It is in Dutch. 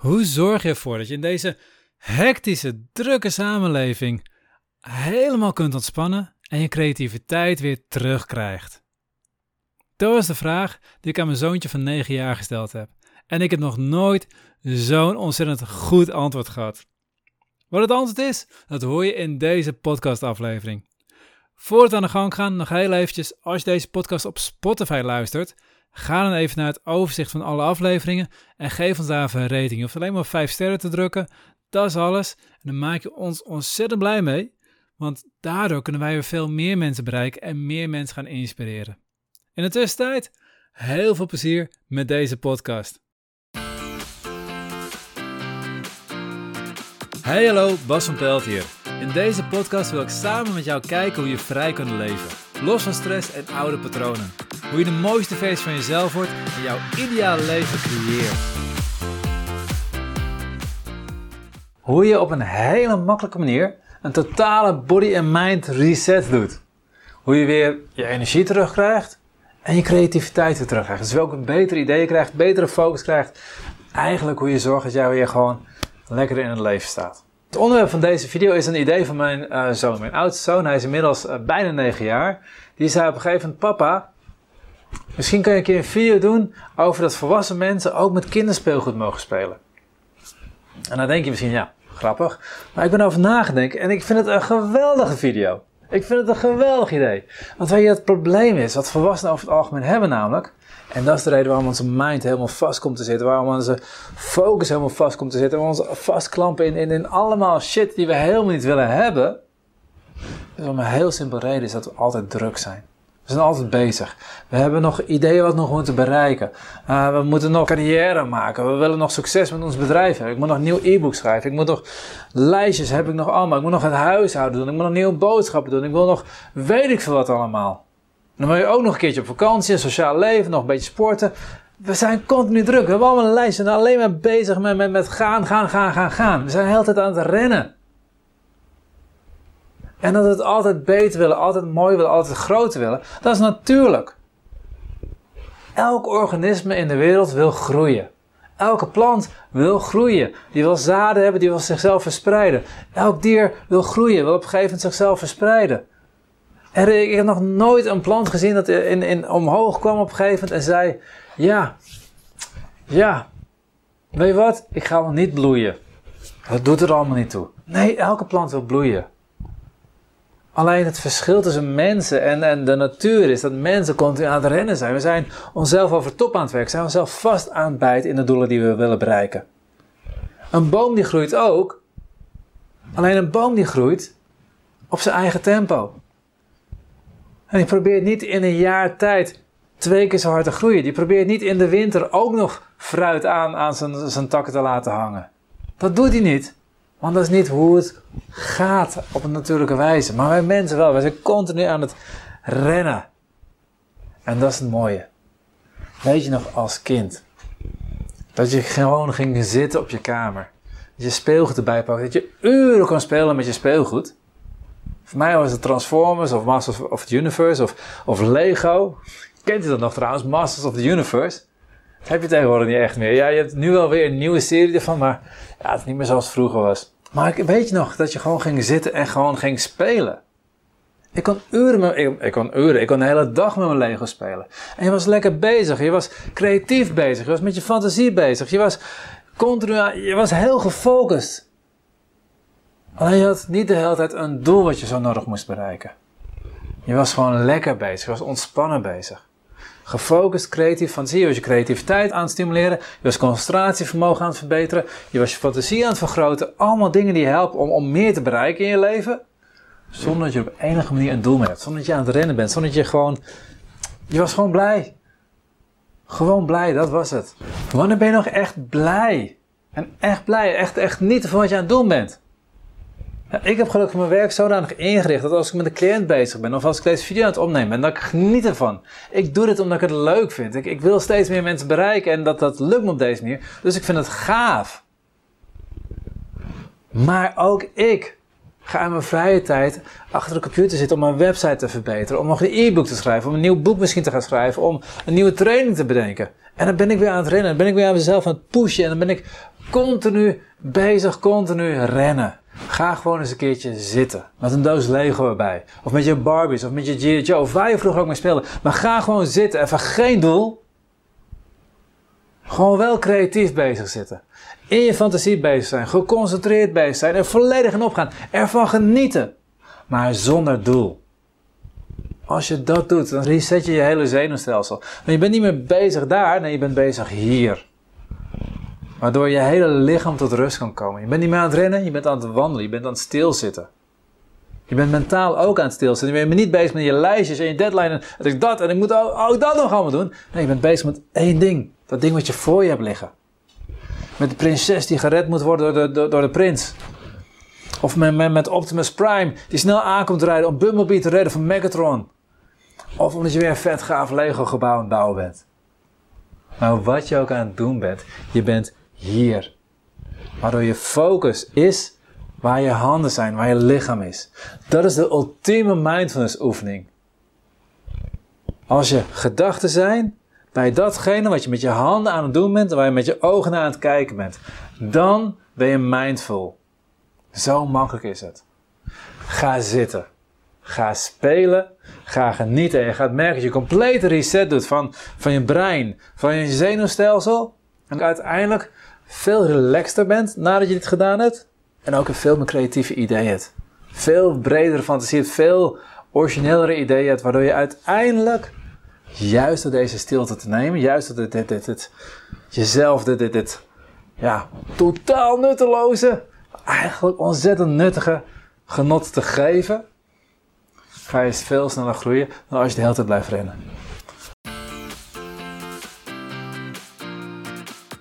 Hoe zorg je ervoor dat je in deze hectische, drukke samenleving helemaal kunt ontspannen en je creativiteit weer terugkrijgt? Dat was de vraag die ik aan mijn zoontje van 9 jaar gesteld heb. En ik heb nog nooit zo'n ontzettend goed antwoord gehad. Wat het antwoord is, dat hoor je in deze podcastaflevering. Voor het aan de gang gaan, nog heel eventjes, als je deze podcast op Spotify luistert, Ga dan even naar het overzicht van alle afleveringen en geef ons daar even een rating. Je hoeft alleen maar 5 sterren te drukken. Dat is alles. En dan maak je ons ontzettend blij mee. Want daardoor kunnen wij weer veel meer mensen bereiken en meer mensen gaan inspireren. In de tussentijd, heel veel plezier met deze podcast. Hey hallo, Bas van Pelt hier. In deze podcast wil ik samen met jou kijken hoe je vrij kunt leven. Los van stress en oude patronen. Hoe je de mooiste versie van jezelf wordt en jouw ideale leven creëert. Hoe je op een hele makkelijke manier een totale body en mind reset doet. Hoe je weer je energie terugkrijgt en je creativiteit terugkrijgt. Dus welke betere ideeën krijgt, betere focus krijgt. Eigenlijk hoe je zorgt dat jij weer gewoon lekker in het leven staat. Het onderwerp van deze video is een idee van mijn uh, zoon. Mijn oudste zoon, hij is inmiddels uh, bijna 9 jaar. Die zei op een gegeven moment: Papa, misschien kun je een keer een video doen over dat volwassen mensen ook met kinderspeelgoed mogen spelen. En dan denk je misschien: ja, grappig. Maar ik ben over nagedenken en ik vind het een geweldige video. Ik vind het een geweldig idee. Want weet je, het probleem is, wat volwassenen over het algemeen hebben namelijk, en dat is de reden waarom onze mind helemaal vast komt te zitten. Waarom onze focus helemaal vast komt te zitten. Waarom we ons vastklampen in, in, in allemaal shit die we helemaal niet willen hebben. Dus om een heel simpel reden is dat we altijd druk zijn. We zijn altijd bezig. We hebben nog ideeën wat we nog moeten bereiken. Uh, we moeten nog carrière maken. We willen nog succes met ons bedrijf hebben. Ik moet nog een nieuw e-book schrijven. Ik moet nog lijstjes heb ik nog allemaal. Ik moet nog het huishouden doen. Ik moet nog nieuwe boodschappen doen. Ik wil nog weet ik veel wat allemaal. Dan wil je ook nog een keertje op vakantie, een sociaal leven, nog een beetje sporten. We zijn continu druk. We hebben allemaal een lijst. We zijn alleen maar bezig met, met, met gaan, gaan, gaan, gaan, gaan. We zijn de hele tijd aan het rennen. En dat we het altijd beter willen, altijd mooi willen, altijd groter willen. Dat is natuurlijk. Elk organisme in de wereld wil groeien. Elke plant wil groeien. Die wil zaden hebben, die wil zichzelf verspreiden. Elk dier wil groeien, wil op een gegeven moment zichzelf verspreiden. Er, ik heb nog nooit een plant gezien dat in, in, omhoog kwam op een gegeven moment en zei: Ja, ja, weet je wat? Ik ga wel niet bloeien. Dat doet er allemaal niet toe. Nee, elke plant wil bloeien. Alleen het verschil tussen mensen en, en de natuur is dat mensen continu aan het rennen zijn. We zijn onszelf over top aan het werken. We zijn onszelf vast aan het bijten in de doelen die we willen bereiken. Een boom die groeit ook. Alleen een boom die groeit op zijn eigen tempo. En die probeert niet in een jaar tijd twee keer zo hard te groeien. Die probeert niet in de winter ook nog fruit aan, aan zijn, zijn takken te laten hangen. Dat doet hij niet. Want dat is niet hoe het gaat op een natuurlijke wijze. Maar wij mensen wel. Wij zijn continu aan het rennen. En dat is het mooie. Weet je nog als kind? Dat je gewoon ging zitten op je kamer. Dat je speelgoed erbij pakt. Dat je uren kon spelen met je speelgoed. Voor mij was het Transformers of Masters of the Universe of, of Lego. Kent u dat nog trouwens? Masters of the Universe. Heb je tegenwoordig niet echt meer. Ja, je hebt nu wel weer een nieuwe serie ervan, maar ja, het is niet meer zoals het vroeger was. Maar weet je nog dat je gewoon ging zitten en gewoon ging spelen. Ik kon uren, met, ik, ik, kon uren, ik kon de hele dag met mijn Lego spelen. En je was lekker bezig, je was creatief bezig, je was met je fantasie bezig, je was continu, je was heel gefocust. Alleen je had niet de hele tijd een doel wat je zo nodig moest bereiken. Je was gewoon lekker bezig, je was ontspannen bezig. Gefocust, creatief, fantasie, je was je creativiteit aan het stimuleren, je was concentratievermogen aan het verbeteren, je was je fantasie aan het vergroten. Allemaal dingen die helpen om, om meer te bereiken in je leven. Zonder dat je op enige manier een doel mee hebt. Zonder dat je aan het rennen bent. Zonder dat je gewoon... Je was gewoon blij. Gewoon blij, dat was het. Wanneer ben je nog echt blij? En echt blij, echt, echt niet van wat je aan het doen bent. Ik heb gelukkig mijn werk zodanig ingericht dat als ik met een cliënt bezig ben of als ik deze video aan het opnemen ben, dat ik geniet ervan. Ik doe dit omdat ik het leuk vind. Ik, ik wil steeds meer mensen bereiken en dat, dat lukt me op deze manier. Dus ik vind het gaaf. Maar ook ik ga in mijn vrije tijd achter de computer zitten om mijn website te verbeteren, om nog een e-book te schrijven, om een nieuw boek misschien te gaan schrijven, om een nieuwe training te bedenken. En dan ben ik weer aan het rennen, dan ben ik weer aan mezelf aan het pushen en dan ben ik continu bezig, continu rennen. Ga gewoon eens een keertje zitten. Met een doos Lego erbij. Of met je Barbies, of met je G.I. Joe. Of waar je vroeger ook mee speelde. Maar ga gewoon zitten. Even geen doel. Gewoon wel creatief bezig zitten. In je fantasie bezig zijn. Geconcentreerd bezig zijn. Er volledig in opgaan. Ervan genieten. Maar zonder doel. Als je dat doet, dan reset je je hele zenuwstelsel. Maar je bent niet meer bezig daar, nee, je bent bezig hier. Waardoor je hele lichaam tot rust kan komen. Je bent niet meer aan het rennen, je bent aan het wandelen, je bent aan het stilzitten. Je bent mentaal ook aan het stilzitten. Je bent niet bezig met je lijstjes en je deadline en ik dat en ik moet ook, dat nog allemaal doen. Nee, je bent bezig met één ding. Dat ding wat je voor je hebt liggen. Met de prinses die gered moet worden door de, door, de prins. Of met, met, met Optimus Prime die snel aankomt rijden om Bumblebee te redden van Megatron. Of omdat je weer een vet gaaf Lego gebouw aan het bouwen bent. Maar wat je ook aan het doen bent, je bent hier. Waardoor je focus is waar je handen zijn, waar je lichaam is. Dat is de ultieme mindfulness oefening. Als je gedachten zijn bij datgene wat je met je handen aan het doen bent, waar je met je ogen naar aan het kijken bent, dan ben je mindful. Zo makkelijk is het. Ga zitten. Ga spelen. Ga genieten. En je gaat merken dat je complete reset doet van, van je brein, van je zenuwstelsel. En uiteindelijk veel relaxter bent nadat je dit gedaan hebt. En ook een veel meer creatieve ideeën hebt. Veel bredere fantasie hebt. Veel originelere ideeën hebt. Waardoor je uiteindelijk juist door deze stilte te nemen. Juist door dit, dit, dit jezelf dit, dit, dit. Ja, totaal nutteloze. Eigenlijk ontzettend nuttige genot te geven ga je veel sneller groeien dan als je de hele tijd blijft rennen.